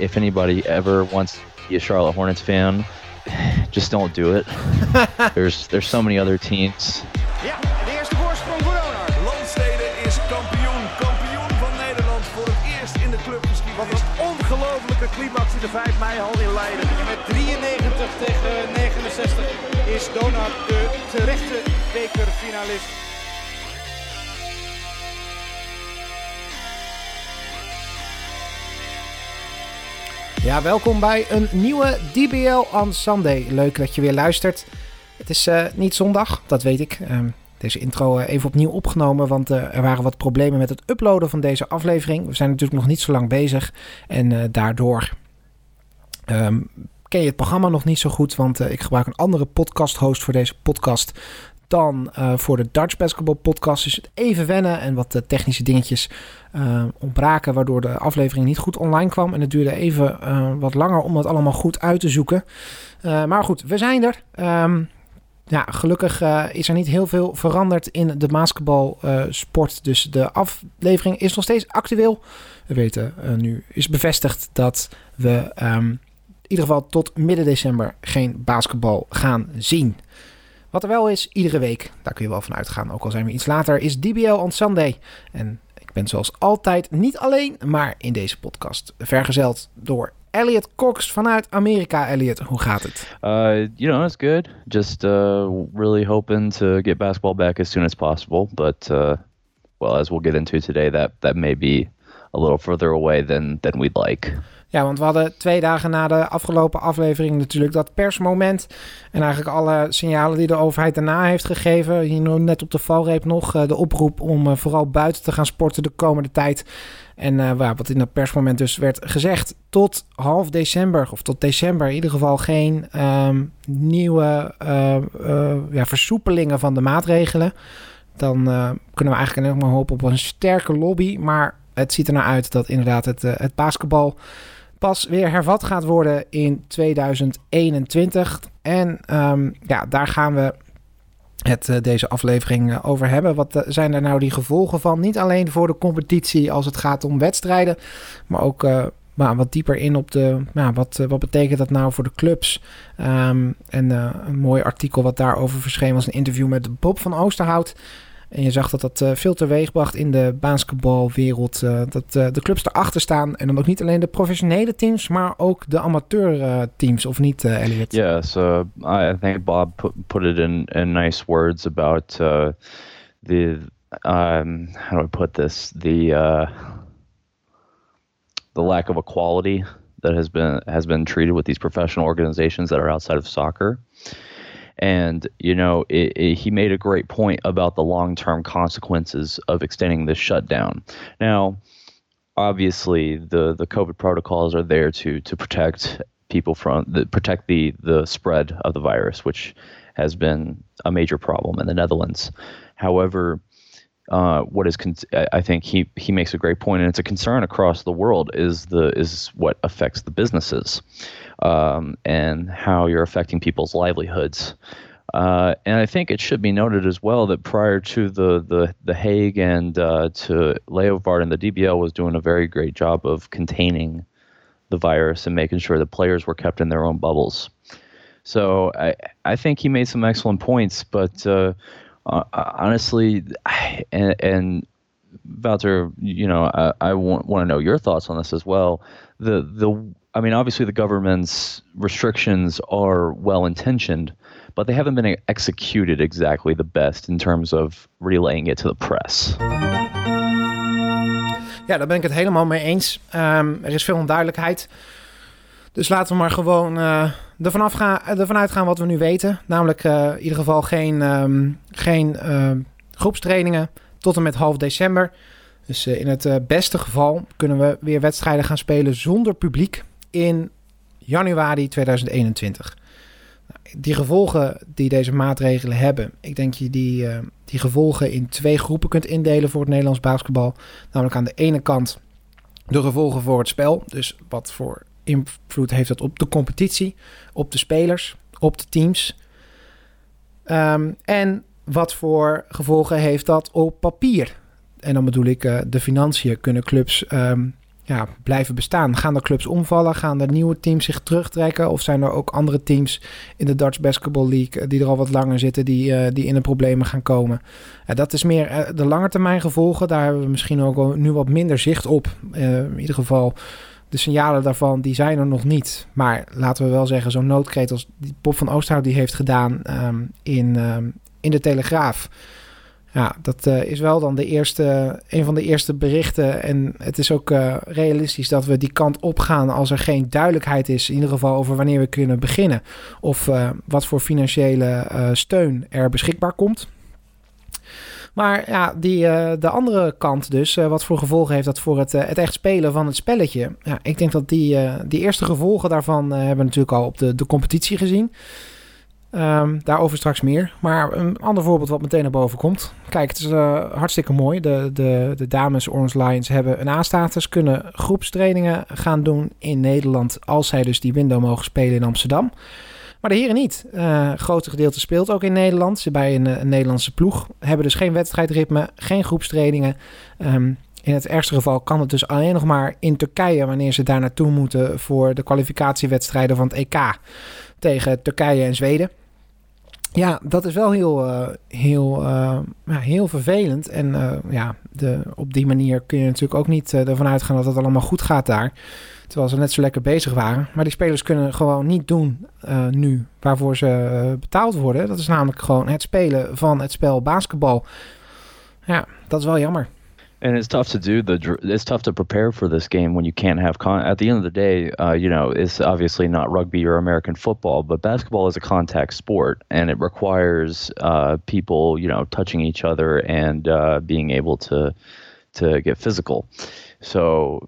if anybody ever wants to be a Charlotte Hornets fan, just don't do it. there's there's so many other teams. Ja, de eerste voorsprong voor Donar. Landstede is kampioen. Kampioen van Nederland voor het eerst in de Wat clubgeschiedenis. een ongelofelijke climax in de 5 mei hal in Leiden. Met 93 tegen 69 is Donald de terechte bekerfinalist. Ja, welkom bij een nieuwe DBL on Sunday. Leuk dat je weer luistert. Het is eh, niet zondag, dat weet ik. Ehm, deze intro eh, even opnieuw opgenomen, want eh, er waren wat problemen met het uploaden van deze aflevering. We zijn natuurlijk nog niet zo lang bezig en daardoor ehm, ken je het programma nog niet zo goed, want ik gebruik een andere podcast host voor deze podcast dan eh, voor de Dutch Basketball podcast. Dus het even wennen en wat eh, technische dingetjes eh, ontbraken, waardoor de aflevering niet goed online kwam. En het duurde even wat langer om dat allemaal goed uit te zoeken. Maar goed, we zijn er. Ehm, ja, gelukkig is er niet heel veel veranderd in de basketbalsport. dus de aflevering is nog steeds actueel. We weten nu, is bevestigd dat we ehm, in ieder geval tot midden december geen basketbal gaan zien. Wat er wel is, iedere week, daar kun je wel van uitgaan, ook al zijn we iets later, is DBL on Sunday. En ik ben zoals altijd niet alleen, maar in deze podcast vergezeld door Elliot Cox vanuit Amerika. Elliot, hoe gaat het? Uh, you know, it's good. Just uh, really hoping to get basketball back as soon as possible. But uh, well, as we'll get into today, that that may be a little further away than than we'd like. Ja, want we hadden twee dagen na de afgelopen aflevering natuurlijk dat persmoment. En eigenlijk alle signalen die de overheid daarna heeft gegeven. Hier net op de valreep nog eh, de oproep om eh, vooral buiten te gaan sporten de komende tijd. En eh, wat in dat persmoment dus werd gezegd, tot half december, of tot december in ieder geval geen ehm, nieuwe ja, versoepelingen van de maatregelen. Dan kunnen we eigenlijk alleen maar hopen op een sterke lobby. Maar het ziet er naar uit dat inderdaad het, het basketbal pas weer hervat gaat worden in 2021. En ehm, ja, daar gaan we het eh, deze aflevering eh, over hebben. Wat eh, zijn er nou die gevolgen van? Niet alleen voor de competitie als het gaat om wedstrijden, maar ook maar wat dieper in op de. Ja, wat, wat betekent dat nou voor de clubs? Ehm, en een mooi artikel wat daarover verscheen was een interview met Bob van Oosterhout. En je zag dat dat eh, veel teweeg bracht in de basketbalwereld. eh, dat eh, de clubs erachter staan. En dan ook niet alleen de professionele teams, maar ook de amateurteams. of niet, Elliot? Yeah, so I, I think Bob put put it in in nice words about uh, the um, how do I put this the uh, the lack of equality that has been has been treated with these professional organizations that are outside of soccer. And you know, it, it, he made a great point about the long-term consequences of extending this shutdown. Now, obviously, the the COVID protocols are there to to protect people from the protect the the spread of the virus, which has been a major problem in the Netherlands. However, uh, what is con- I think he he makes a great point, and it's a concern across the world. Is the is what affects the businesses, um, and how you're affecting people's livelihoods. Uh, and I think it should be noted as well that prior to the the the Hague and uh, to and the DBL was doing a very great job of containing the virus and making sure the players were kept in their own bubbles. So I I think he made some excellent points, but uh, uh, honestly, and, and Wouter, you know, I, I want, want to know your thoughts on this as well. The the I mean, obviously, the government's restrictions are well intentioned, but they haven't been executed exactly the best in terms of relaying it to the press. Ja, daar ben ik het helemaal mee eens. Ehm, er is veel onduidelijkheid. Dus laten we maar gewoon eh, ervan, afgaan, ervan uitgaan wat we nu weten. Namelijk eh, in ieder geval geen, ehm, geen ehm, groepstrainingen tot en met half december. Dus eh, in het eh, beste geval kunnen we weer wedstrijden gaan spelen zonder publiek in januari 2021. Nou, Die gevolgen die deze maatregelen hebben, ik denk je die, eh, die gevolgen in twee groepen kunt indelen voor het Nederlands basketbal. Namelijk aan de ene kant de gevolgen voor het spel. Dus wat voor invloed heeft dat op de competitie, op de spelers, op de teams. Ehm, en wat voor gevolgen heeft dat op papier? En dan bedoel ik eh, de financiën. Kunnen clubs ehm, ja, blijven bestaan? Gaan de clubs omvallen? Gaan de nieuwe teams zich terugtrekken? Of zijn er ook andere teams in de Dutch Basketball League die er al wat langer zitten, die, die in de problemen gaan komen? dat is meer de langetermijn gevolgen. Daar hebben we misschien ook nu wat minder zicht op. in ieder geval de signalen daarvan, die zijn er nog niet. Maar laten we wel zeggen, zo'n noodkreet als die Pop van Oosthout die heeft gedaan ehm, in, ehm, in de Telegraaf. Ja, dat uh, is wel dan de eerste, een van de eerste berichten. En het is ook uh, realistisch dat we die kant op gaan als er geen duidelijkheid is, in ieder geval over wanneer we kunnen beginnen. Of uh, wat voor financiële steun er beschikbaar komt. Maar ja, die, de andere kant dus, wat voor gevolgen heeft dat voor het, het echt spelen van het spelletje? Ja, ik denk dat die, die eerste gevolgen daarvan hebben we natuurlijk al op de, de competitie gezien. Um, daarover straks meer. Maar een ander voorbeeld wat meteen naar boven komt. Kijk, het is hartstikke mooi. De, de, de dames Orange Lions hebben een A-status. Kunnen groepstrainingen gaan doen in Nederland. Als zij dus die window mogen spelen in Amsterdam. Maar de heren niet. Uh, grote gedeelte speelt ook in Nederland. Ze bij een, Nederlandse ploeg. Hebben dus geen wedstrijdritme, geen groepstrainingen. Um, in het ergste geval kan het dus alleen nog maar in Turkije wanneer ze daar naartoe moeten voor de kwalificatiewedstrijden van het EK tegen Turkije en Zweden. Ja, dat is wel heel, uh, heel, ja, heel vervelend. En uh, ja, de, op die manier kun je natuurlijk ook niet ervan uitgaan dat het allemaal goed gaat daar. Terwijl ze net zo lekker bezig waren. Maar die spelers kunnen gewoon niet doen nu waarvoor ze betaald worden. Dat is namelijk gewoon het spelen van het spel basketbal. Ja, dat is wel jammer. And it's tough to do the. It's tough to prepare for this game when you can't have. Con- at the end of the day, uh, you know, it's obviously not rugby or American football, but basketball is a contact sport, and it requires uh, people, you know, touching each other and uh, being able to to get physical. So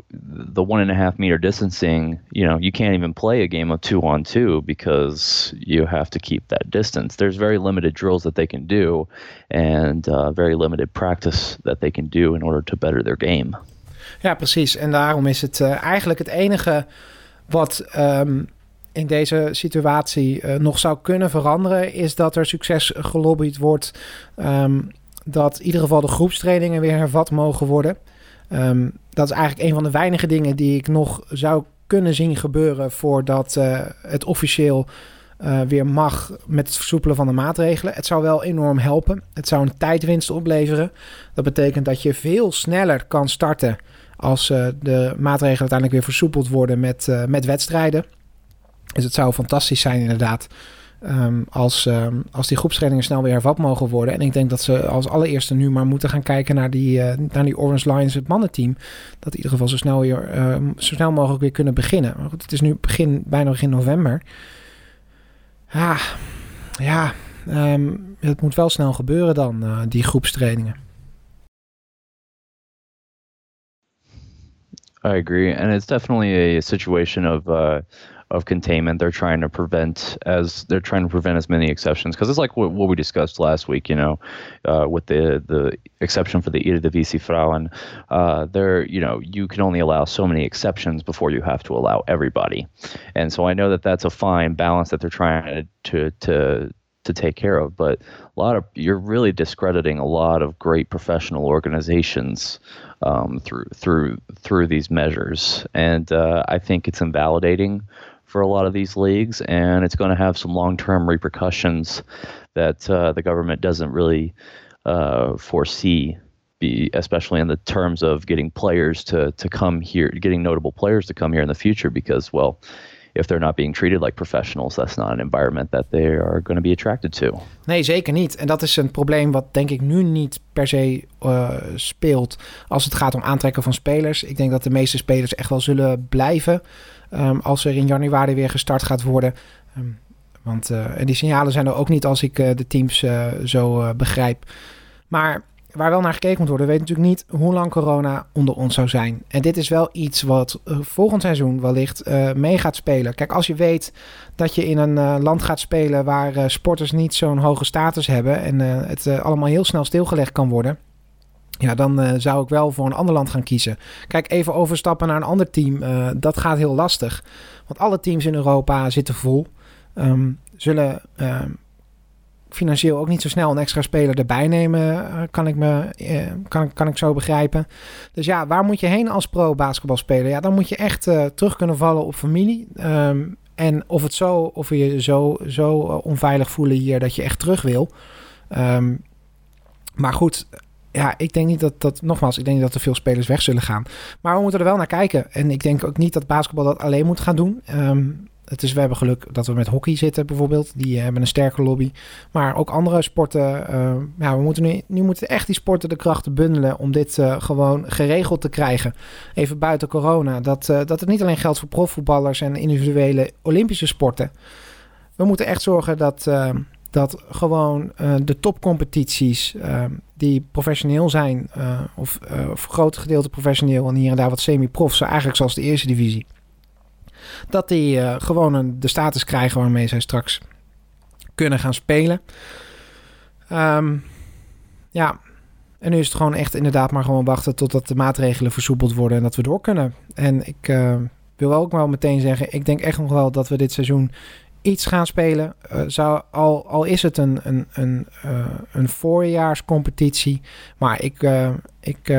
the one and a half meter distancing, you know, you can't even play a game of two on two because you have to keep that distance. There's very limited drills that they can do, and uh, very limited practice that they can do in order to better their game. Ja, precies. En daarom is het uh, eigenlijk het enige wat um, in deze situatie uh, nog zou kunnen veranderen, is dat er succes gelobbyd wordt. Um, dat in ieder geval de groepstrainingen weer hervat mogen worden. Um, dat is eigenlijk een van de weinige dingen die ik nog zou kunnen zien gebeuren voordat uh, het officieel uh, weer mag met het versoepelen van de maatregelen. Het zou wel enorm helpen. Het zou een tijdwinst opleveren. Dat betekent dat je veel sneller kan starten als uh, de maatregelen uiteindelijk weer versoepeld worden met, met wedstrijden. Dus het zou fantastisch zijn inderdaad Um, als, um, als die groepstrainingen snel weer hervat mogen worden. En ik denk dat ze als allereerste nu maar moeten gaan kijken naar die, uh, naar die Orange Lions, het mannenteam. Dat in ieder geval zo snel, weer, uh, zo snel mogelijk weer kunnen beginnen. Maar goed, het is nu begin, bijna begin november. Ja, um, het moet wel snel gebeuren dan, uh, die groepstrainingen. I agree, and it's definitely a situation of uh, of containment. They're trying to prevent as they're trying to prevent as many exceptions because it's like what, what, we discussed last week. You know, uh, with the the exception for the Eredivisie Frauen, uh, there you know you can only allow so many exceptions before you have to allow everybody, and so I know that that's a fine balance that they're trying to to to take care of. But a lot of you're really discrediting a lot of great professional organizations um, through through through these measures, and uh, I think it's invalidating for a lot of these leagues, and it's going to have some long-term repercussions that uh, the government doesn't really uh, foresee. Be, especially in the terms of getting players to to come here, getting notable players to come here in the future, because well, if they're not being treated like professionals, that's not an environment that they are going to be attracted to. Nee, zeker niet. En dat is een probleem wat denk ik nu niet per se uh, speelt als het gaat om aantrekken van spelers. Ik denk dat de meeste spelers echt wel zullen blijven um, als er in januari weer gestart gaat worden. Um, want uh, en die signalen zijn er ook niet als ik uh, de teams zo begrijp. Maar waar wel naar gekeken moet worden, weet natuurlijk niet hoe lang corona onder ons zou zijn. En dit is wel iets wat volgend seizoen wellicht mee gaat spelen. Kijk, als je weet dat je in een land gaat spelen waar sporters niet zo'n hoge status hebben en het allemaal heel snel stilgelegd kan worden ja, dan uh, zou ik wel voor een ander land gaan kiezen. Kijk, even overstappen naar een ander team. Uh, dat gaat heel lastig. Want alle teams in Europa zitten vol. Um, zullen um, financieel ook niet zo snel een extra speler erbij nemen, kan, ik me, kan, kan ik zo begrijpen. Dus ja, waar moet je heen als pro-basketbalspeler? Ja, dan moet je echt terug kunnen vallen op familie. Ehm, en of, het zo, of je zo, zo onveilig voelen hier dat je echt terug wil. Um, maar goed, ja, ik denk niet dat dat, nogmaals, ik denk dat er veel spelers weg zullen gaan. Maar we moeten er wel naar kijken. En ik denk ook niet dat basketbal dat alleen moet gaan doen. Ehm, het is, we hebben geluk dat we met hockey zitten bijvoorbeeld. Die hebben een sterke lobby. Maar ook andere sporten. Uh, ja, we moeten nu, moeten echt die sporten de krachten bundelen om dit uh, gewoon geregeld te krijgen. Even buiten corona. Dat, dat het niet alleen geldt voor profvoetballers en individuele Olympische sporten. We moeten echt zorgen dat, dat gewoon de topcompetities die professioneel zijn, of voor grote gedeelte professioneel en hier en daar wat semi-prof, eigenlijk zoals de eerste divisie, dat die gewoon een, de status krijgen waarmee zij straks kunnen gaan spelen. Um, ja, en nu is het gewoon echt inderdaad maar gewoon wachten totdat de maatregelen versoepeld worden en dat we door kunnen. En ik wil ook wel meteen zeggen, ik denk echt nog wel dat we dit seizoen iets gaan spelen. Uh, zou, al, al is het een, een, een, een voorjaarscompetitie. Maar ik, ik,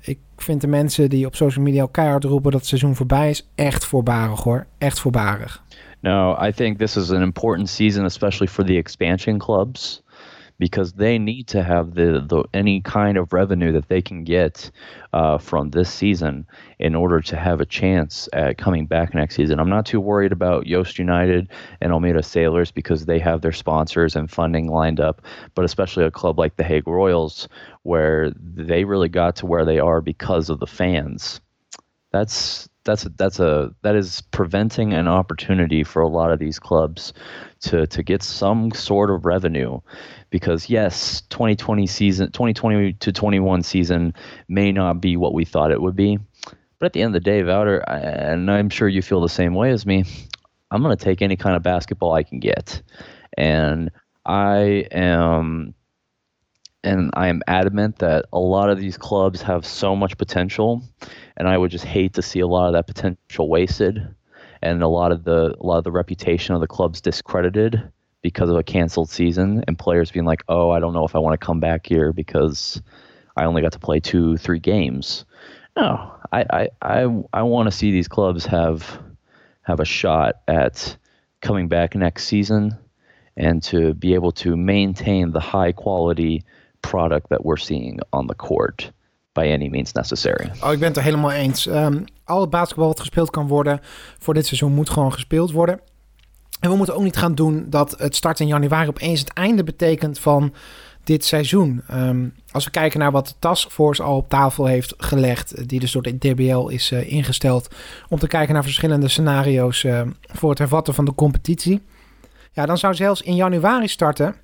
ik vind de mensen die op social media keihard roepen dat het seizoen voorbij is, echt voorbarig hoor. Echt voorbarig. No, I think this is an important season, especially for the expansion clubs. Because they need to have the, the any kind of revenue that they can get uh, from this season in order to have a chance at coming back next season. I'm not too worried about Yost United and Almeida Sailors because they have their sponsors and funding lined up, but especially a club like the Hague Royals where they really got to where they are because of the fans. That's that's a, that's a that is preventing an opportunity for a lot of these clubs to to get some sort of revenue. Because yes 2020 season 2020 to 21 season may not be what we thought it would be. But at the end of the day Wouter and I'm sure you feel the same way as me I'm going to take any kind of basketball I can get. And I am and I am adamant that a lot of these clubs have so much potential and I would just hate to see a lot of that potential wasted and a lot of the a lot of the reputation of the clubs discredited because of a canceled season and players being like, "Oh, I don't know if I want to come back here because I only got to play two, three games." No, I I I, I want to see these clubs have have a shot at coming back next season and to be able to maintain the high quality product that we're seeing on the court. by any means necessary. Oh, ik ben het er helemaal eens. Um, al het basketbal wat gespeeld kan worden voor dit seizoen moet gewoon gespeeld worden. En we moeten ook niet gaan doen dat het start in januari opeens het einde betekent van dit seizoen. Um, als we kijken naar wat de taskforce al op tafel heeft gelegd, die dus door de DBL is uh, ingesteld, om te kijken naar verschillende scenario's uh, voor het hervatten van de competitie. Ja, dan zou zelfs in januari starten.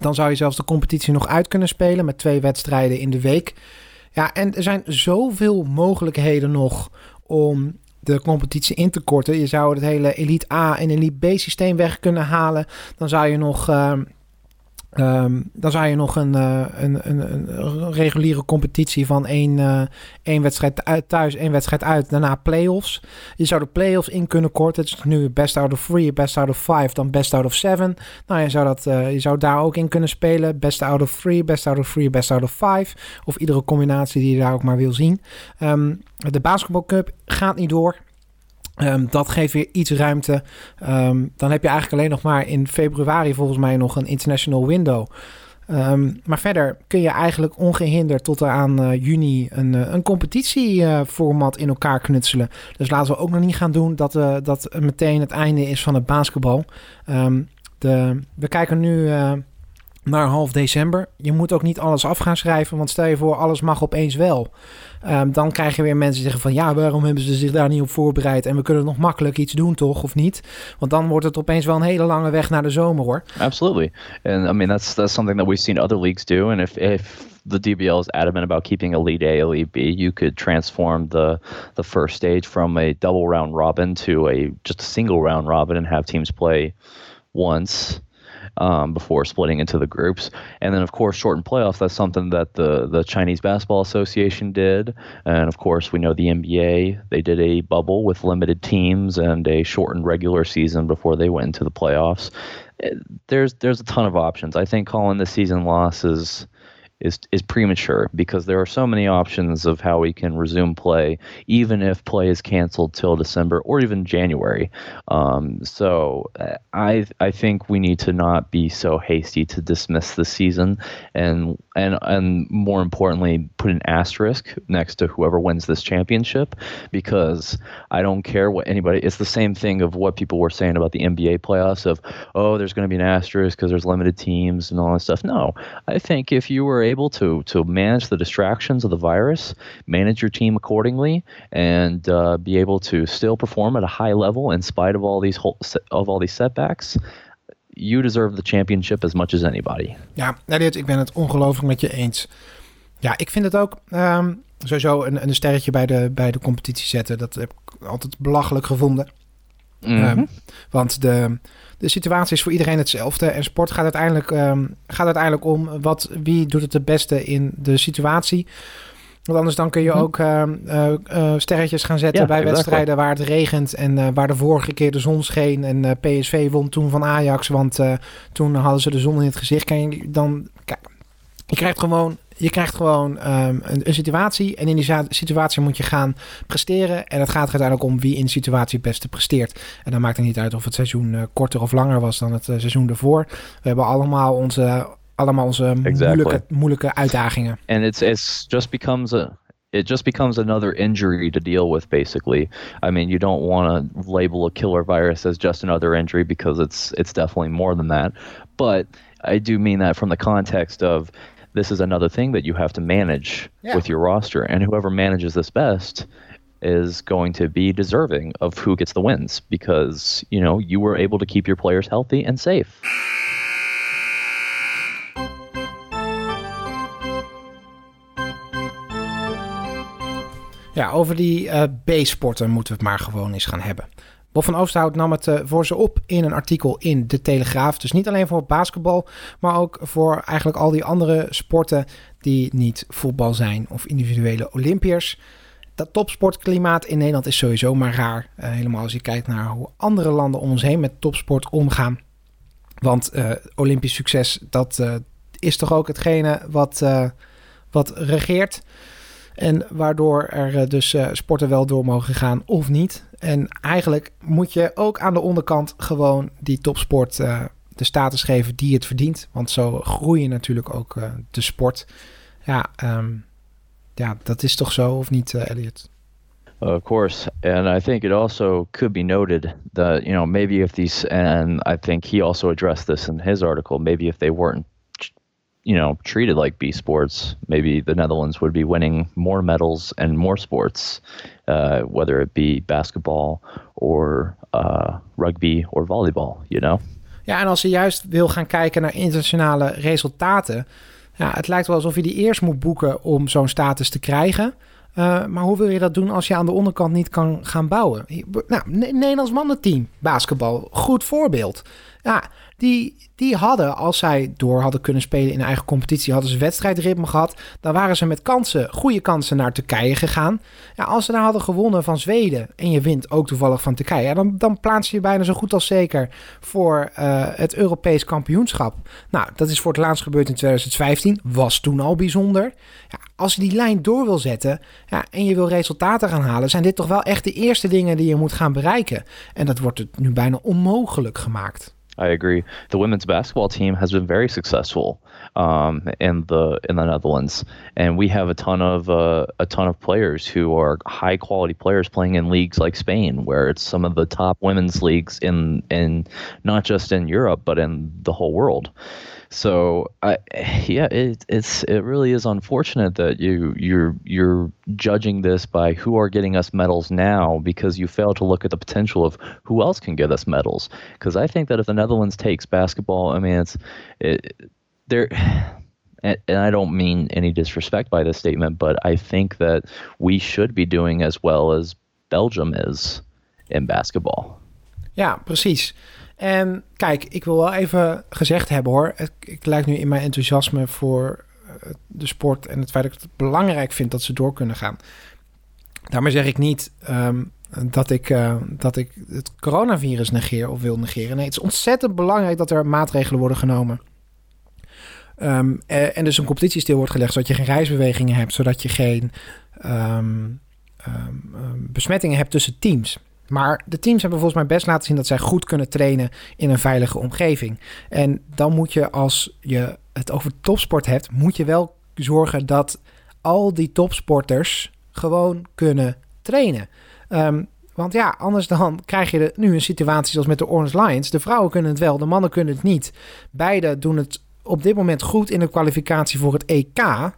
Dan zou je zelfs de competitie nog uit kunnen spelen met twee wedstrijden in de week. Ja, en er zijn zoveel mogelijkheden nog om de competitie in te korten. Je zou het hele Elite A en Elite B systeem weg kunnen halen. Dan zou je nog... Uh, Um, dan zou je nog een, uh, een, een, een, reguliere competitie van één, uh, één wedstrijd thuis, één wedstrijd uit, daarna playoffs. Je zou de playoffs in kunnen korten. Het is nu best out of three, best out of five, dan best out of seven. Nou, je zou, dat, uh, je zou daar ook in kunnen spelen. Best out of three, best out of three, best out of five. Of iedere combinatie die je daar ook maar wil zien. Um, de Basketball Cup gaat niet door. Um, dat geeft weer iets ruimte. Um, dan heb je eigenlijk alleen nog maar in februari volgens mij nog een international window. Um, maar verder kun je eigenlijk ongehinderd tot aan uh, juni een, uh, een competitieformat in elkaar knutselen. Dus laten we ook nog niet gaan doen dat, uh, dat meteen het einde is van het basketbal. de, we kijken nu naar half december. Je moet ook niet alles af gaan schrijven, want stel je voor, alles mag opeens wel. Um, dan krijg je weer mensen die zeggen van ja, waarom hebben ze zich daar niet op voorbereid? En we kunnen nog makkelijk iets doen, toch? Of niet? Want dan wordt het opeens wel een hele lange weg naar de zomer hoor. Absolutely. And I mean that's that's something that we've seen other leagues do. And if if the DBL is adamant about keeping Elite A, Elite B, you could transform the the first stage from a double round robin to a just a single round robin and have teams play once um, before splitting into the groups. And then, of course, shortened playoffs. That's something that the the Chinese Basketball Association did, and of course, we know the NBA. They did a bubble with limited teams and a shortened regular season before they went into the playoffs. there's there's a ton of options. I think calling the season loss is is premature because there are so many options of how we can resume play, even if play is canceled till December or even January. Um, so uh, I I think we need to not be so hasty to dismiss the season, and and and more importantly, put an asterisk next to whoever wins this championship, because I don't care what anybody. It's the same thing of what people were saying about the NBA playoffs of oh there's going to be an asterisk because there's limited teams and all that stuff. No, I think if you were able to to manage the distractions of the virus, manage your team accordingly, and uh, be able to still perform at a high level in spite of all these whole, of all these setbacks. You deserve the championship as much as anybody. Ja, Elliot, ik ben het ongelooflijk met je eens. Ja, ik vind het ook um, sowieso een, een sterretje bij de, bij de competitie zetten. Dat heb ik altijd belachelijk gevonden. Mm -hmm. um, want de, de situatie is voor iedereen hetzelfde. En sport gaat uiteindelijk, um, gaat uiteindelijk om wat, wie doet het het beste in de situatie. Want anders dan kun je ook uh, uh, uh, sterretjes gaan zetten ja, bij exactly. wedstrijden waar het regent en eh, waar de vorige keer de zon scheen. En eh, PSV won toen van Ajax, want eh, toen hadden ze de zon in het gezicht. Kan je, dan, kijk, je krijgt gewoon je krijgt gewoon um, een, een, situatie. En in die situatie moet je gaan presteren. En het gaat uiteindelijk om wie in de situatie het beste presteert. En dan maakt het niet uit of het seizoen uh, korter of langer was dan het uh, seizoen ervoor. We hebben allemaal onze, allemaal onze exactly. moeilijke, moeilijke uitdagingen. And it's, it's just becomes a it just becomes another injury to deal with basically i mean you don't want to label a killer virus as just another injury because it's it's definitely more than that but i do mean that from the context of this is another thing that you have to manage yeah. with your roster. And whoever manages this best is going to be deserving of who gets the wins because, you know, you were able to keep your players healthy and safe. Ja, over die uh, B-sporten moeten we het maar gewoon eens gaan hebben. Bob van Oosterhout nam het uh, voor ze op in een artikel in De Telegraaf. Dus niet alleen voor basketbal, maar ook voor eigenlijk al die andere sporten die niet voetbal zijn of individuele Olympiërs. Dat topsportklimaat in Nederland is sowieso maar raar. Uh, helemaal als je kijkt naar hoe andere landen om ons heen met topsport omgaan. Want Olympisch succes, dat is toch ook hetgene wat, wat regeert. En waardoor er dus sporten wel door mogen gaan of niet. En eigenlijk moet je ook aan de onderkant gewoon die topsport uh, de status geven die het verdient. Want zo groei je natuurlijk ook de sport. Ja, um, ja, dat is toch zo of niet, Elliot? of course, and I think it also could be noted that you know maybe if these, and I think he also addressed this in his article, maybe if they weren't you know treated like B sports, maybe the Netherlands would be winning more medals and more sports, uh, whether it be basketball or uh, rugby or volleyball. You know. Ja, en als je juist wil gaan kijken naar internationale resultaten, ja, het lijkt wel alsof je die eerst moet boeken om zo'n status te krijgen. Uh, maar hoe wil je dat doen als je aan de onderkant niet kan gaan bouwen? Nou, Nederlands mannenteam, basketbal, goed voorbeeld. Ja, die, die hadden, als zij door hadden kunnen spelen in eigen competitie, hadden ze wedstrijdritme gehad. Dan waren ze met kansen, goede kansen naar Turkije gegaan. Ja, als ze daar hadden gewonnen van Zweden en je wint ook toevallig van Turkije, dan, dan plaats je je bijna zo goed als zeker voor uh, het Europees kampioenschap. Nou, dat is voor het laatst gebeurd in 2015, was toen al bijzonder. Ja, als je die lijn door wil zetten ja, en je wil resultaten gaan halen, zijn dit toch wel echt de eerste dingen die je moet gaan bereiken. En dat wordt het nu bijna onmogelijk gemaakt. I agree. The women's basketball team has been very successful um, in the in the Netherlands, and we have a ton of uh, a ton of players who are high quality players playing in leagues like Spain, where it's some of the top women's leagues in in not just in Europe but in the whole world. So I, yeah, it, it's it really is unfortunate that you you're you're judging this by who are getting us medals now because you fail to look at the potential of who else can get us medals. Because I think that if the Netherlands takes basketball, I mean it's it, there. And, I don't mean any disrespect by this statement, but I think that we should be doing as well as Belgium is in basketball. Ja, precies. En kijk, ik wil wel even gezegd hebben hoor. Ik, lijk nu in mijn enthousiasme voor eh, de sport en het feit dat ik het belangrijk vind dat ze door kunnen gaan. Daarmee zeg ik niet, um, dat ik, uh, dat ik het coronavirus negeer of wil negeren. Nee, het is ontzettend belangrijk dat er maatregelen worden genomen. Um, en dus een competitie stil wordt gelegd, zodat je geen reisbewegingen hebt, zodat je geen besmettingen hebt tussen teams. Maar de teams hebben volgens mij best laten zien dat zij goed kunnen trainen in een veilige omgeving. En dan moet je, als je het over topsport hebt, moet je wel zorgen dat al die topsporters gewoon kunnen trainen. Um, want ja, anders dan krijg je nu een situatie zoals met de Orange Lions. De vrouwen kunnen het wel, de mannen kunnen het niet. Beide doen het op dit moment goed in de kwalificatie voor het EK. Ja,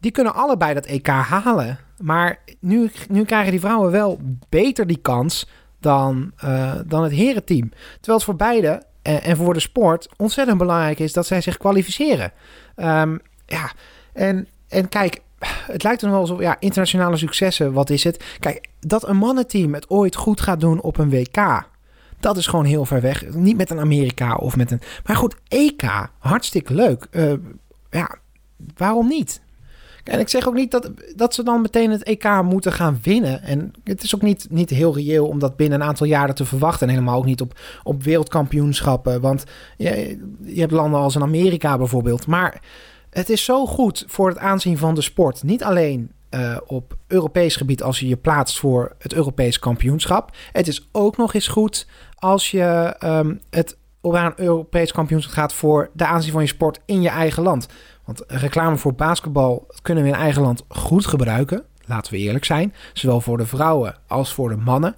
die kunnen allebei dat EK halen. Maar nu, nu krijgen die vrouwen wel beter die kans dan, uh, dan het herenteam. Terwijl het voor beide en, en, voor de sport ontzettend belangrijk is dat zij zich kwalificeren. Um, ja, en, en kijk, het lijkt er wel zo, ja, internationale successen, wat is het? Kijk, dat een mannenteam het ooit goed gaat doen op een WK, dat is gewoon heel ver weg. Niet met een Amerika of met een. Maar goed, EK, hartstikke leuk. Uh, ja, waarom niet? En ik zeg ook niet dat, dat ze dan meteen het EK moeten gaan winnen. En het is ook niet, niet heel reëel om dat binnen een aantal jaren te verwachten. En helemaal ook niet op, op wereldkampioenschappen. Want je, je hebt landen als in Amerika bijvoorbeeld. Maar het is zo goed voor het aanzien van de sport. Niet alleen uh, op Europees gebied als je je plaatst voor het Europees kampioenschap. Het is ook nog eens goed als je um, het op een Europees kampioenschap gaat voor de aanzien van je sport in je eigen land. Want reclame voor basketbal kunnen we in eigen land goed gebruiken. Laten we eerlijk zijn. Zowel voor de vrouwen als voor de mannen.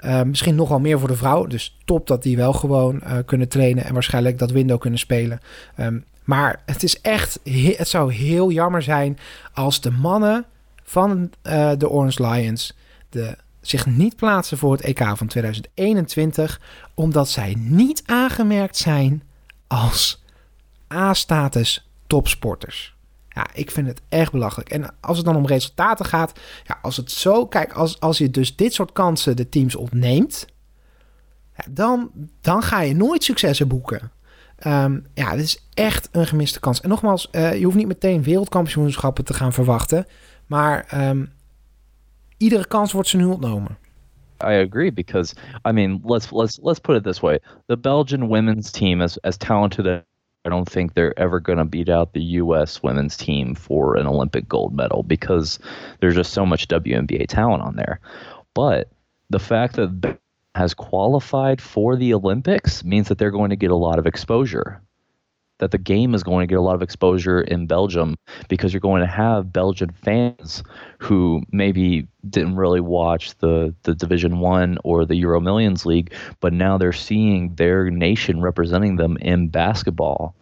Uh, misschien nog wel meer voor de vrouwen. Dus top dat die wel gewoon uh, kunnen trainen en waarschijnlijk dat window kunnen spelen. Um, maar het is echt, het zou heel jammer zijn als de mannen van uh, de Orange Lions de, zich niet plaatsen voor het EK van 2021, omdat zij niet aangemerkt zijn als A-status topsporters. Ja, ik vind het echt belachelijk. En als het dan om resultaten gaat, ja, als het zo, kijk, als, als je dus dit soort kansen de teams ontneemt, ja, dan, dan ga je nooit successen boeken. Um, ja, dit is echt een gemiste kans. En nogmaals, uh, je hoeft niet meteen wereldkampioenschappen te gaan verwachten. Maar um, iedere kans wordt ze nu ontnomen. I agree because I mean let's let's let's put it this way: the Belgian women's team, as as talented I don't think they're ever going to beat out the U.S. women's team for an Olympic gold medal because there's just so much WNBA talent on there. But the fact that has qualified for the Olympics means that they're going to get a lot of exposure. That the game is going to get a lot of exposure in Belgium because you're going to have Belgian fans who maybe didn't really watch the, the Division One or the Euro Millions League, but now they're seeing their nation representing them in basketball.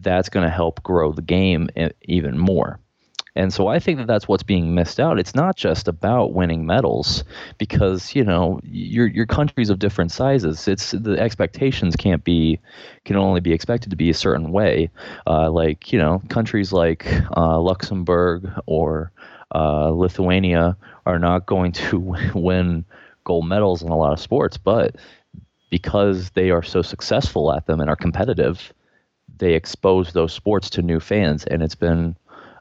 That's going to help grow the game eh, even more. And so I think that that's what's being missed out. It's not just about winning medals because, you know, your your countries of different sizes. It's the expectations can't be can only be expected to be a certain way. Uh, like, you know, countries like uh, Luxembourg or uh, Lithuania are not going to win gold medals in a lot of sports, but because they are so successful at them and are competitive, they expose those sports to new fans, and it's been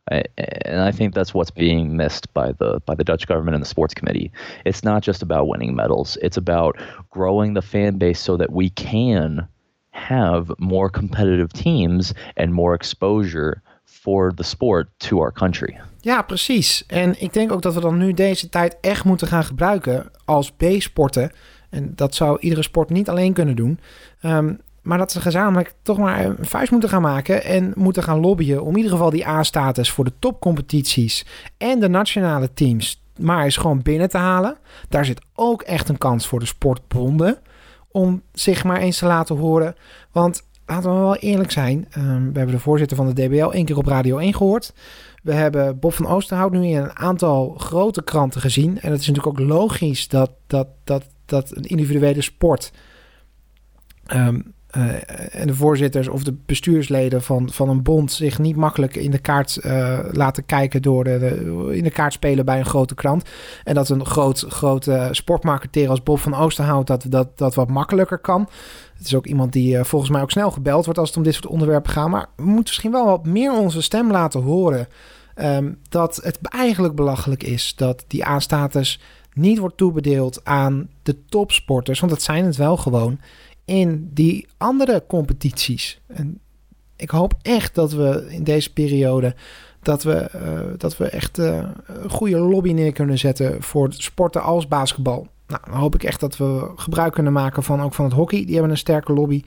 and I think that's what's being missed by the by the Dutch government and the sports committee. It's not just about winning medals; it's about growing the fan base so that we can have more competitive teams and more exposure for the sport to our country. Ja, precies. En ik denk ook dat we dan nu deze tijd echt moeten gaan gebruiken als B-sporten. En dat zou iedere sport niet alleen kunnen doen. Um, maar dat ze gezamenlijk toch maar een vuist moeten gaan maken en moeten gaan lobbyen om in ieder geval die A-status voor de topcompetities en de nationale teams maar eens gewoon binnen te halen. Daar zit ook echt een kans voor de sportbonden om zich maar eens te laten horen. Want laten we wel eerlijk zijn, um, we hebben de voorzitter van de DBL één keer op Radio 1 gehoord. We hebben Bob van Oosterhout nu in een aantal grote kranten gezien. En het is natuurlijk ook logisch dat, dat, dat, dat een individuele sport um, uh, en de voorzitters of de bestuursleden van, van een bond zich niet makkelijk in de kaart uh, laten kijken door de, in de kaart spelen bij een grote krant. En dat een groot, grote sportmarketeer als Bob van Oosterhout dat, dat, dat wat makkelijker kan. Het is ook iemand die uh, volgens mij ook snel gebeld wordt als het om dit soort onderwerpen gaat. Maar we moeten misschien wel wat meer onze stem laten horen. Um, dat het eigenlijk belachelijk is dat die A-status niet wordt toebedeeld aan de topsporters, want dat zijn het wel gewoon, in die andere competities. En ik hoop echt dat we in deze periode dat we, uh, dat we echt uh, een goede lobby neer kunnen zetten voor sporten als basketbal. Nou, dan hoop ik echt dat we gebruik kunnen maken van ook van het hockey. Die hebben een sterke lobby.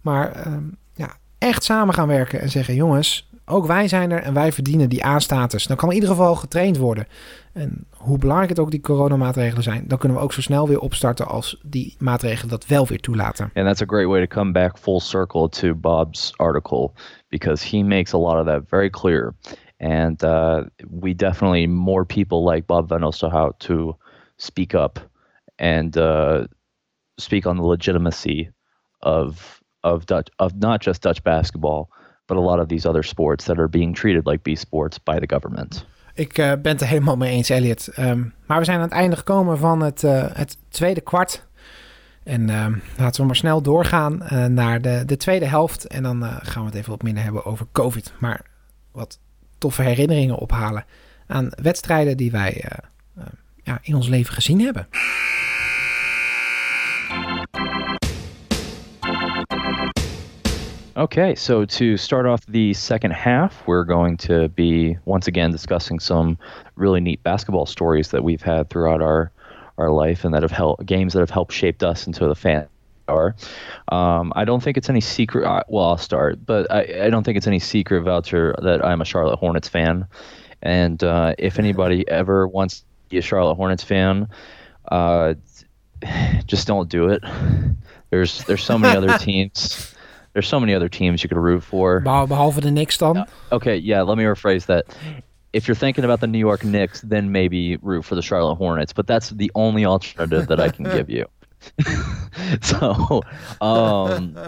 Maar uh, ja, echt samen gaan werken en zeggen: jongens, ook wij zijn er en wij verdienen die A-status. Dan kan in ieder geval getraind worden. En hoe belangrijk het ook die coronamaatregelen zijn, dan kunnen we ook zo snel weer opstarten als die maatregelen dat wel weer toelaten. And that's a great way to come back full circle to Bob's article because he makes a lot of that very clear. And uh, we definitely more people like Bob Van Oosterhout to speak up and uh, speak on the legitimacy of of Dutch of not just Dutch basketball, but a lot of these other sports that are being treated like B sports by the government. Ik uh, ben het er helemaal mee eens, Elliot. Um, maar we zijn aan het einde gekomen van het, uh, het tweede kwart. En uh, laten we maar snel doorgaan uh, naar de, de tweede helft. En dan gaan we het even wat minder hebben over COVID. Maar wat toffe herinneringen ophalen aan wedstrijden die wij ja, in ons leven gezien hebben. Okay, so to start off the second half, we're going to be once again discussing some really neat basketball stories that we've had throughout our our life and that have helped games that have helped shaped us into the fan are. Um, I don't think it's any secret. Uh, well, I'll start, but I, I don't think it's any secret, Voucher, that I'm a Charlotte Hornets fan. And uh, if anybody ever wants to be a Charlotte Hornets fan, uh, just don't do it. There's there's so many other teams. There's so many other teams you could root for. Behalve de Knicks dan? Okay, yeah. Let me rephrase that. If you're thinking about the New York Knicks, then maybe root for the Charlotte Hornets. But that's the only alternative that I can give you. so, um,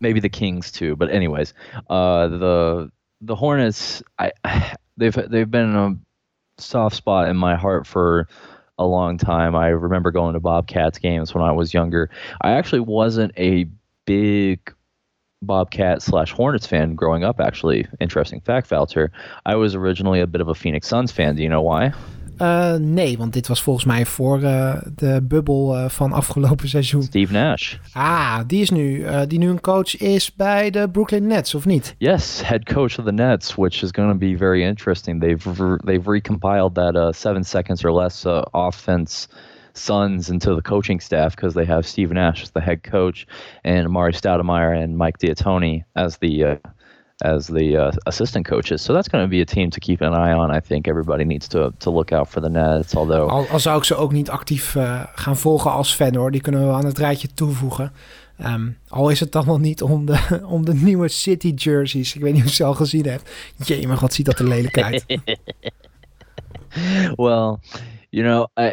maybe the Kings too. But anyways, uh, the the Hornets, I they've they've been in a soft spot in my heart for a long time. I remember going to Bobcats games when I was younger. I actually wasn't a big Bobcat slash Hornets fan growing up, actually. Interesting fact, Valter. I was originally a bit of a Phoenix Suns fan. Do you know why? Uh, nee, want dit was volgens mij voor uh, de bubbel uh, van afgelopen seizoen. Steve Nash. Ah, die is nu, die nu een coach is bij de Brooklyn Nets, of niet? Yes, head coach of the Nets, which is going to be very interesting. They've re they've recompiled that seven seconds or less offense Suns into the coaching staff because they have Steve Nash as the head coach and Amari Stoudemire and Mike D'Antoni as the uh, as the uh, assistant coaches. So that's going to be a team to keep an eye on. I think everybody needs to to look out for the Nets. Although al, al zou ik ze ook niet actief uh, gaan volgen als fan hoor, die kunnen we aan het rijtje toevoegen. Um, al is het dan wel niet om de, om de nieuwe City jerseys. Ik weet niet of je ze al gezien hebt. Jee, maar wat ziet dat er lelijk uit. well, you know, I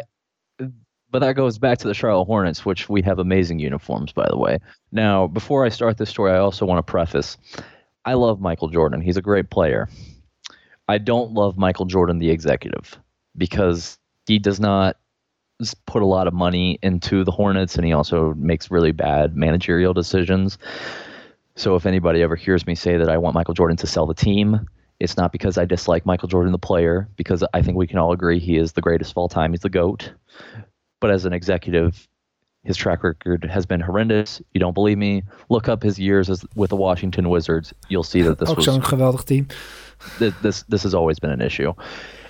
but that goes back to the Charlotte Hornets, which we have amazing uniforms, by the way. Now, before I start this story, I also want to preface I love Michael Jordan. He's a great player. I don't love Michael Jordan, the executive, because he does not put a lot of money into the Hornets and he also makes really bad managerial decisions. So if anybody ever hears me say that I want Michael Jordan to sell the team, it's not because I dislike Michael Jordan, the player, because I think we can all agree he is the greatest of all time. He's the GOAT. But as an executive, his track record has been horrendous. You don't believe me? Look up his years as, with the Washington Wizards. You'll see that this Ook was zo'n geweldig team. This, this this has always been an issue.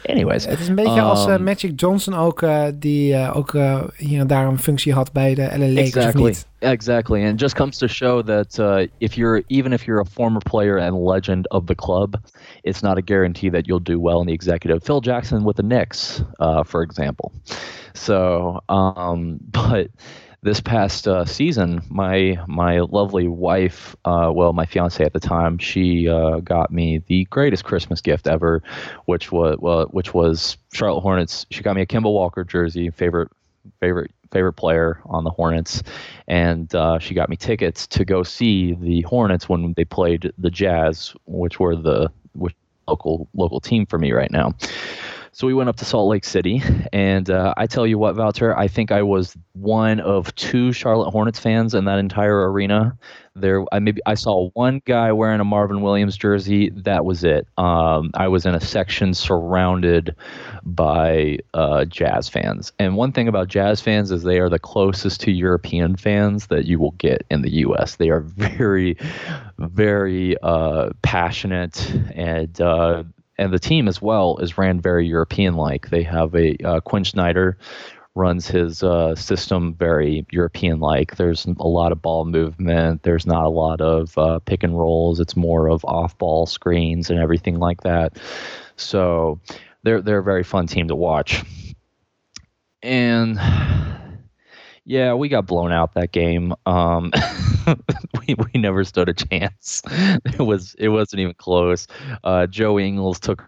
Anyways, het is een beetje um, als uh, Magic Johnson ook, uh, die uh, ook hier en daar een functie had bij de LA Lakers exactly, of niet? Exactly, and it just comes to show that if you're even if you're a former player and legend of the club, it's not a guarantee that you'll do well in the executive. Phil Jackson with the Knicks, for example. So, um, but this past uh, season, my my lovely wife, uh, well, my fiance at the time, she uh, got me the greatest Christmas gift ever, which was well, which was Charlotte Hornets. She got me a Kimball Walker jersey, favorite favorite favorite player on the Hornets, and uh, she got me tickets to go see the Hornets when they played the Jazz, which were the which local local team for me right now. So we went up to Salt Lake City, and uh, I tell you what, Wouter, I think I was one of two Charlotte Hornets fans in that entire arena. There, I maybe I saw one guy wearing a Marvin Williams jersey. That was it. Um, I was in a section surrounded by uh, Jazz fans, and one thing about Jazz fans is they are the closest to European fans that you will get in the U.S. They are very, very uh, passionate and uh, and the team as well is ran very European like. They have a uh, Quinn Snyder runs his uh, system very European like. There's a lot of ball movement. There's not a lot of uh, pick and rolls. It's more of off ball screens and everything like that. So they're they're a very fun team to watch. And yeah, we got blown out that game. Um, we we never stood a chance. It was it wasn't even close. Uh, Joe Ingles took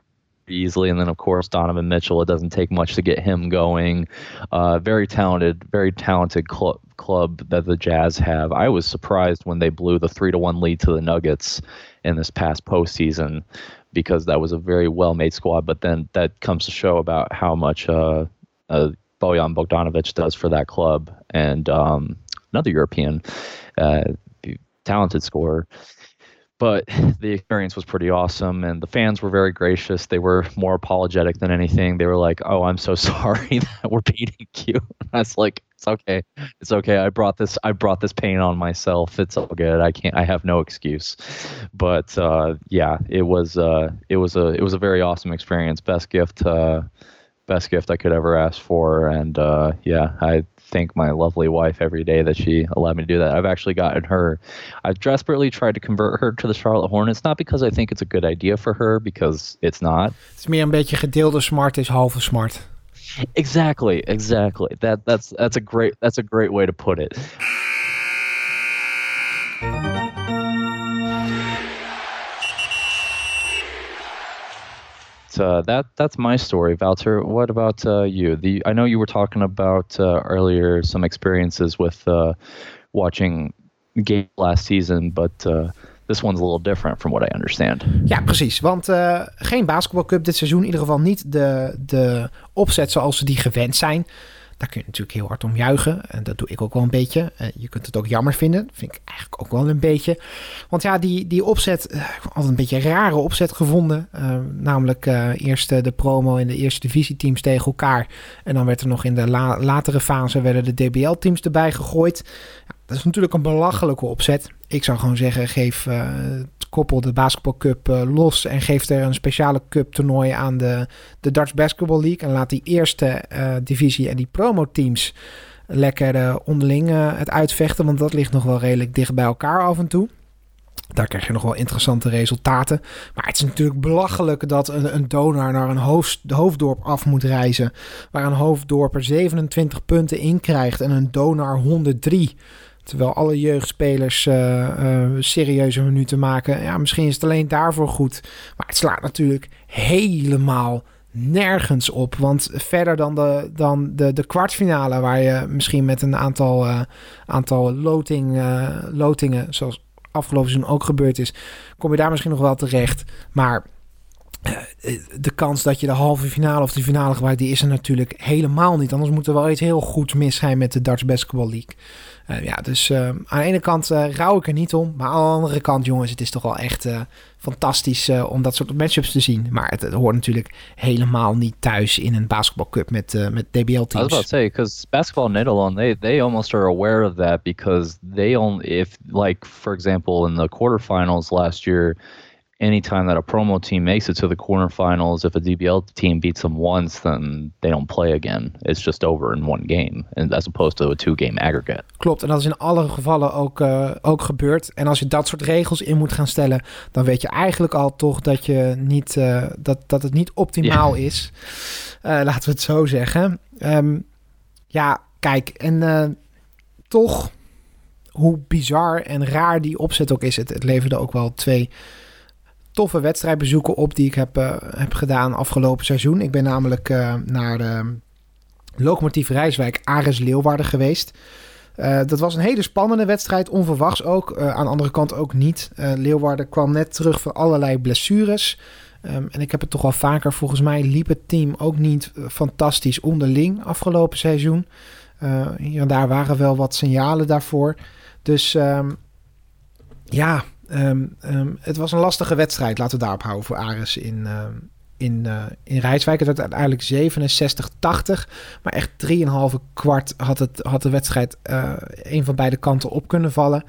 easily, and then of course Donovan Mitchell. It doesn't take much to get him going. Uh, very talented, very talented club club that the Jazz have. I was surprised when they blew the three to one lead to the Nuggets in this past postseason because that was a very well made squad. But then that comes to show about how much uh, uh, Bojan Bogdanovic does for that club, and um, another European uh, talented scorer. But the experience was pretty awesome, and the fans were very gracious. They were more apologetic than anything. They were like, "Oh, I'm so sorry that we're beating you." I was like, "It's okay, it's okay. I brought this. I brought this pain on myself. It's all good. I can't. I have no excuse." But uh, yeah, it was. Uh, it was a. It was a very awesome experience. Best gift. Uh, best gift I could ever ask for, and uh, yeah, I thank my lovely wife every day that she allowed me to do that. I've actually gotten her. I've desperately tried to convert her to the Charlotte Hornets, not because I think it's a good idea for her, because it's not. Het is meer een beetje gedeelde smart is halve smart. Exactly, exactly. That that's that's a great that's a great way to put it. Uh, that that's my story, Walter. What about uh, you? The I know you were talking about uh, earlier some experiences with uh, watching game last season, but uh, this one's a little different from what I understand. Ja, precies. Want uh, geen basketbalcup dit seizoen. In ieder geval niet de, de opzet zoals ze die gewend zijn. Daar kun je natuurlijk heel hard om juichen. En dat doe ik ook wel een beetje. je kunt het ook jammer vinden. Dat vind ik eigenlijk ook wel een beetje. Want ja, die, die opzet, heb altijd een beetje een rare opzet gevonden. Uh, namelijk uh, eerst de promo in de eerste divisieteams tegen elkaar. En dan werd er nog in de la latere fase werden de DBL-teams erbij gegooid. Ja, dat is natuurlijk een belachelijke opzet. Ik zou gewoon zeggen, geef uh, koppel de basketbalcup uh, los en geef er een speciale cup toernooi aan de, de Dutch Basketball League. En laat die eerste uh, divisie en die promo-teams lekker uh, onderling het uitvechten. Want dat ligt nog wel redelijk dicht bij elkaar af en toe. Daar krijg je nog wel interessante resultaten. Maar het is natuurlijk belachelijk dat een, een donor naar een hoofd, hoofddorp af moet reizen. Waar een hoofddorp er 27 punten in krijgt en een donor 103. Terwijl alle jeugdspelers uh, uh, serieuze minuten maken. Ja, misschien is het alleen daarvoor goed. Maar het slaat natuurlijk helemaal nergens op. Want verder dan de, dan de, de kwartfinale, waar je misschien met een aantal, uh, aantal loting, lotingen, zoals afgelopen seizoen ook gebeurd is, kom je daar misschien nog wel terecht. Maar de kans dat je de halve finale of de finale gebruikt, die is er natuurlijk helemaal niet. Anders moet er wel iets heel goeds mis zijn met de Dutch Basketball League. Uh, ja, dus uh, aan de ene kant uh, rouw ik er niet om. Maar aan de andere kant, jongens, het is toch wel echt fantastisch om dat soort matchups te zien. Maar het, het, hoort natuurlijk helemaal niet thuis in een basketbalcup met, met DBL-teams. I was about to say, because basketball Nederland, they, they almost are aware of that because they only, if like, for example, in the quarterfinals last year, anytime that a promo team makes it to the quarterfinals, if a DBL team beats them once, then they don't play again. It's just over in one game, and as opposed to a two-game aggregate. Klopt, en dat is in alle gevallen ook, uh, ook gebeurd. En als je dat soort regels in moet gaan stellen, dan weet je eigenlijk al toch dat, je niet, uh, dat, dat het niet optimaal yeah. is. Uh, laten we het zo zeggen. Um, ja, kijk, en toch, hoe bizar en raar die opzet ook is, het, het leverde ook wel twee toffe wedstrijdbezoeken op die ik heb, uh, heb gedaan afgelopen seizoen. Ik ben namelijk uh, naar de Locomotief Rijswijk Ares Leeuwarden geweest. Uh, dat was een hele spannende wedstrijd, onverwachts ook. aan de andere kant ook niet. Leeuwarden kwam net terug van allerlei blessures. Ehm, en ik heb het toch al vaker, volgens mij liep het team ook niet fantastisch onderling afgelopen seizoen. hier en daar waren wel wat signalen daarvoor. Dus ehm, ja, ehm, het was een lastige wedstrijd. Laten we daarop houden voor Ares in, in, uh, in Rijswijk. Het werd uiteindelijk 67-80. Maar echt 3,5 kwart had, het, had de wedstrijd uh, een van beide kanten op kunnen vallen.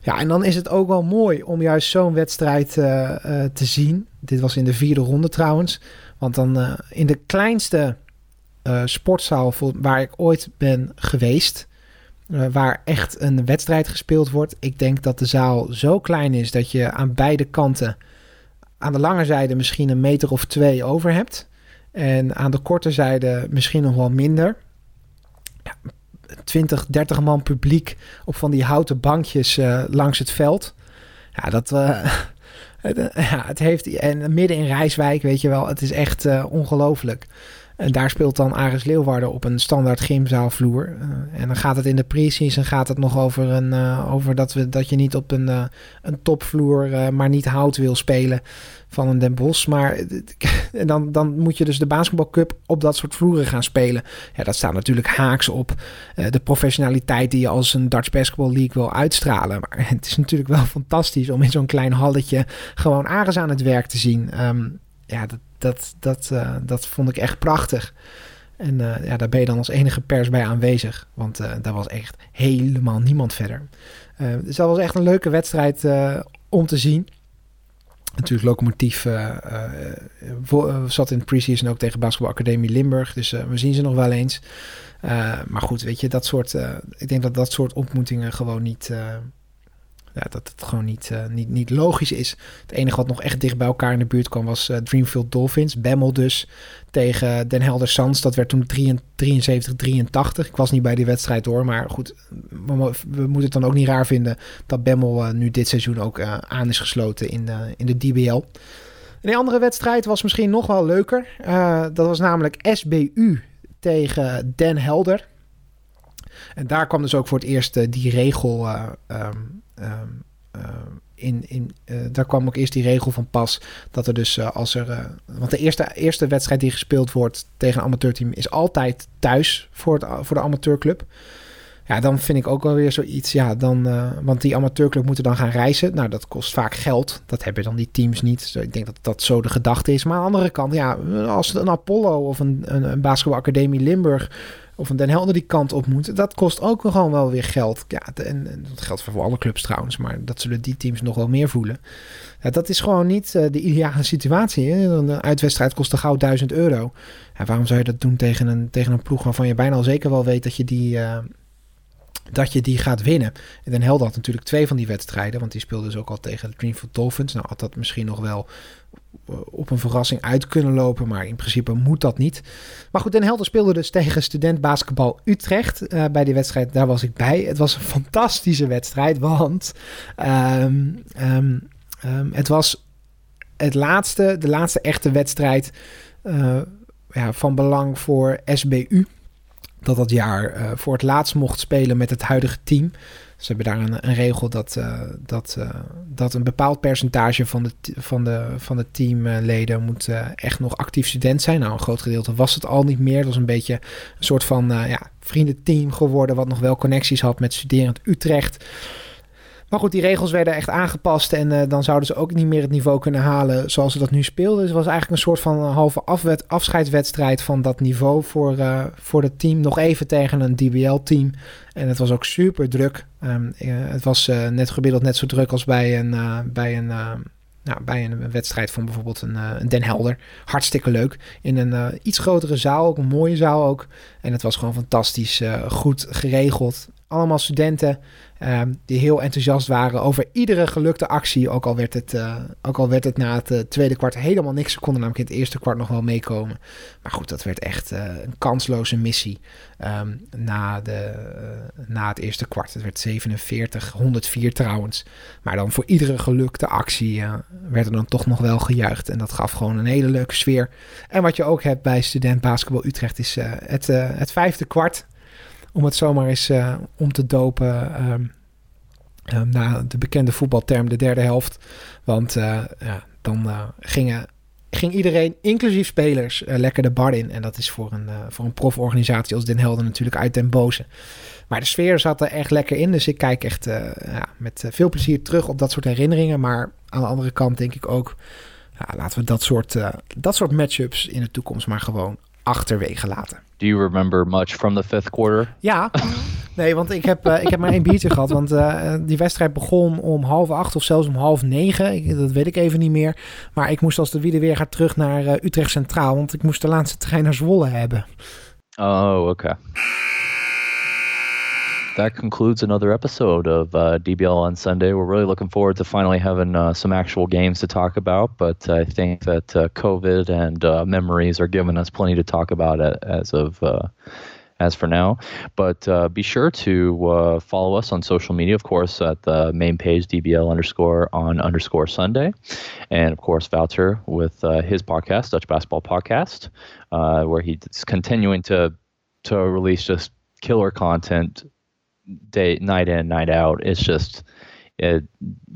Ja, en dan is het ook wel mooi om juist zo'n wedstrijd uh, te zien. Dit was in de vierde ronde trouwens. Want dan in de kleinste sportzaal waar ik ooit ben geweest... waar echt een wedstrijd gespeeld wordt. Ik denk dat de zaal zo klein is dat je aan beide kanten aan de lange zijde misschien een meter of twee over hebt. En aan de korte zijde misschien nog wel minder. Ja, 20, 30 man publiek op van die houten bankjes uh, langs het veld. Ja, dat. Het, ja, het heeft. En midden in Rijswijk, weet je wel, het is echt ongelooflijk. En daar speelt dan Aris Leeuwarden op een standaard gymzaalvloer. Uh, en dan gaat het in de pre-season gaat het nog over, een, uh, over dat, we, dat je niet op een, uh, een topvloer, maar niet hout wil spelen van een Den Bosch. Maar dan, dan moet je dus de basketbalcup op dat soort vloeren gaan spelen. Ja, dat staat natuurlijk haaks op de professionaliteit die je als een Dutch Basketball League wil uitstralen. Maar het is natuurlijk wel fantastisch om in zo'n klein halletje gewoon Aris aan het werk te zien. Um, ja, dat, dat, dat, uh, dat vond ik echt prachtig. En uh, ja, daar ben je dan als enige pers bij aanwezig. Want uh, daar was echt helemaal niemand verder. dus dat was echt een leuke wedstrijd om te zien. Natuurlijk, Locomotief zat in de preseason ook tegen Basketball Academie Limburg. Dus we zien ze nog wel eens. maar goed, weet je, dat soort... ik denk dat dat soort ontmoetingen gewoon niet ja, dat het gewoon niet, uh, niet, niet logisch is. Het enige wat nog echt dicht bij elkaar in de buurt kwam was uh, Dreamfield Dolphins. Bemmel dus tegen Den Helder Sans. Dat werd toen 73-83. Ik was niet bij die wedstrijd hoor. Maar goed, we, moeten het dan ook niet raar vinden dat Bemmel uh, nu dit seizoen ook aan is gesloten in de, in de DBL. Een andere wedstrijd was misschien nog wel leuker. dat was namelijk SBU tegen Den Helder. En daar kwam dus ook voor het eerst die regel um, Um, in, in, uh, daar kwam ook eerst die regel van pas dat er dus als er. Want de eerste, eerste wedstrijd die gespeeld wordt tegen een amateurteam is altijd thuis voor, het, voor de amateurclub. Ja, dan vind ik ook wel weer zoiets. Ja, dan, want die amateurclub moeten dan gaan reizen. Nou, dat kost vaak geld. Dat hebben dan die teams niet. Ik denk dat dat zo de gedachte is. Maar aan de andere kant, ja, als een Apollo of een, een, een basketbalacademie Limburg of een Den Helder die kant op moet. Dat kost ook gewoon wel weer geld. Ja, en, en, dat geldt voor alle clubs trouwens, maar dat zullen die teams nog wel meer voelen. Ja, dat is gewoon niet uh, de ideale situatie. Hè? Een uitwedstrijd kost een gauw 1000 euro. Ja, waarom zou je dat doen tegen een, tegen een ploeg waarvan je bijna al zeker wel weet dat je die... dat je die gaat winnen. En Den Helder had natuurlijk twee van die wedstrijden, want die speelde dus ook al tegen de Greenfield Dolphins. Nou had dat misschien nog wel eh, op een verrassing uit kunnen lopen. Maar in principe moet dat niet. Maar goed, Den Helder speelde dus tegen student basketbal Utrecht. Uh, bij die wedstrijd, daar was ik bij. Het was een fantastische wedstrijd, want um, um, um, het was het laatste, de laatste echte wedstrijd uh, ja, van belang voor SBU. Dat dat jaar voor het laatst mocht spelen met het huidige team. Ze hebben daar een, regel dat, uh, dat, uh, dat een bepaald percentage van de, van de, van de teamleden moet echt nog actief student zijn. Nou, een groot gedeelte was het al niet meer. Het was een beetje een soort van ja, vriendenteam geworden, wat nog wel connecties had met studerend Utrecht. Maar goed, die regels werden echt aangepast en uh, dan zouden ze ook niet meer het niveau kunnen halen zoals ze dat nu speelden. Dus het was eigenlijk een soort van een halve afwet, afscheidswedstrijd van dat niveau voor, uh, voor het team. Nog even tegen een DBL-team. En het was ook super druk. Um, het was net gemiddeld net zo druk als bij een, bij een nou, bij een wedstrijd van bijvoorbeeld een, een, Den Helder. Hartstikke leuk. In een iets grotere zaal, ook een mooie zaal ook. En het was gewoon fantastisch goed geregeld. Allemaal studenten. Ehm, die heel enthousiast waren over iedere gelukte actie. Ook al werd het, uh, ook al werd het na het uh, tweede kwart helemaal niks. Ze konden namelijk in het eerste kwart nog wel meekomen. Maar goed, dat werd echt uh, een kansloze missie um, na, de, na het eerste kwart. Het werd 47, 104 trouwens. Maar dan voor iedere gelukte actie werd er dan toch nog wel gejuicht. En dat gaf gewoon een hele leuke sfeer. En wat je ook hebt bij Student Basketbal Utrecht is het, het vijfde kwart om het zomaar eens uh, om te dopen um, naar de bekende voetbalterm de derde helft. Want uh, ja, dan uh, gingen ging iedereen, inclusief spelers, eh, lekker de bar in. En dat is voor een, voor een proforganisatie als Den Helden natuurlijk uit den boze. Maar de sfeer zat er echt lekker in. Dus ik kijk echt ja, met veel plezier terug op dat soort herinneringen. Maar aan de andere kant denk ik ook... Ja, laten we dat soort, dat soort matchups in de toekomst maar gewoon achterwege laten. Do you remember much from the fifth quarter? Ja, nee, want ik heb, uh, ik heb maar één biertje gehad. Want uh, die wedstrijd begon om half acht of zelfs om half negen. Ik, dat weet ik even niet meer. Maar ik moest als de wielen weer gaat terug naar uh, Utrecht Centraal. Want ik moest de laatste trein naar Zwolle hebben. Oh, oké. Okay. That concludes another episode of uh, DBL on Sunday. We're really looking forward to finally having uh, some actual games to talk about, but I think that uh, COVID and uh, memories are giving us plenty to talk about as of uh, as for now. But uh, be sure to follow us on social media, of course, at the main page DBL underscore on underscore Sunday, and of course Voucher with his podcast, Dutch Basketball Podcast, where he's continuing to to release just killer content day night in night out. It's just it,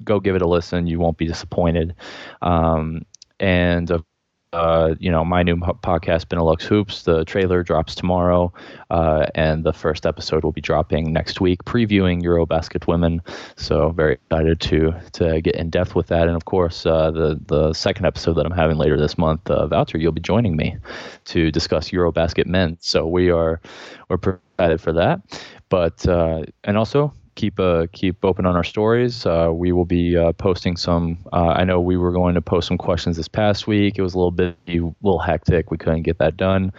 go give it a listen. You won't be disappointed. Um, and uh, you know my new podcast benelux hoops the trailer drops tomorrow uh, and the first episode will be dropping next week previewing eurobasket women. So very excited to to get in depth with that. And of course uh, the the second episode that i'm having later this month uh, voucher you'll be joining me to discuss eurobasket men. So we are we're excited for that but uh, and also keep uh, keep open on our stories. Uh, we will be uh, posting some. Uh, I know we were going to post some questions this past week. It was a little bit a little hectic. We couldn't get that done.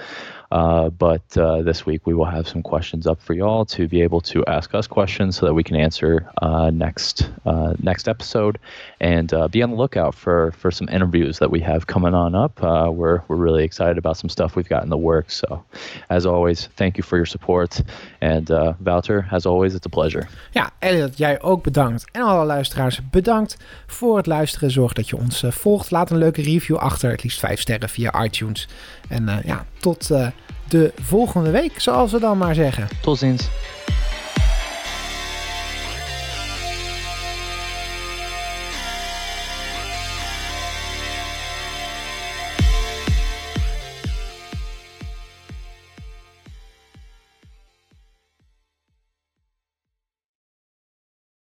Uh, but uh, this week we will have some questions up for y'all to be able to ask us questions so that we can answer uh, next uh, next episode, and uh, be on the lookout for for some interviews that we have coming on up. We're we're really excited about some stuff we've got in the works. So, as always, thank you for your support, and Wouter, as always, it's a pleasure. Ja, Elliot, jij ook bedankt en alle luisteraars bedankt voor het luisteren. Zorg dat je ons volgt. Laat een leuke review achter, het liefst 5 sterren via iTunes. En ja, tot de volgende week, zoals we dan maar zeggen. Tot ziens.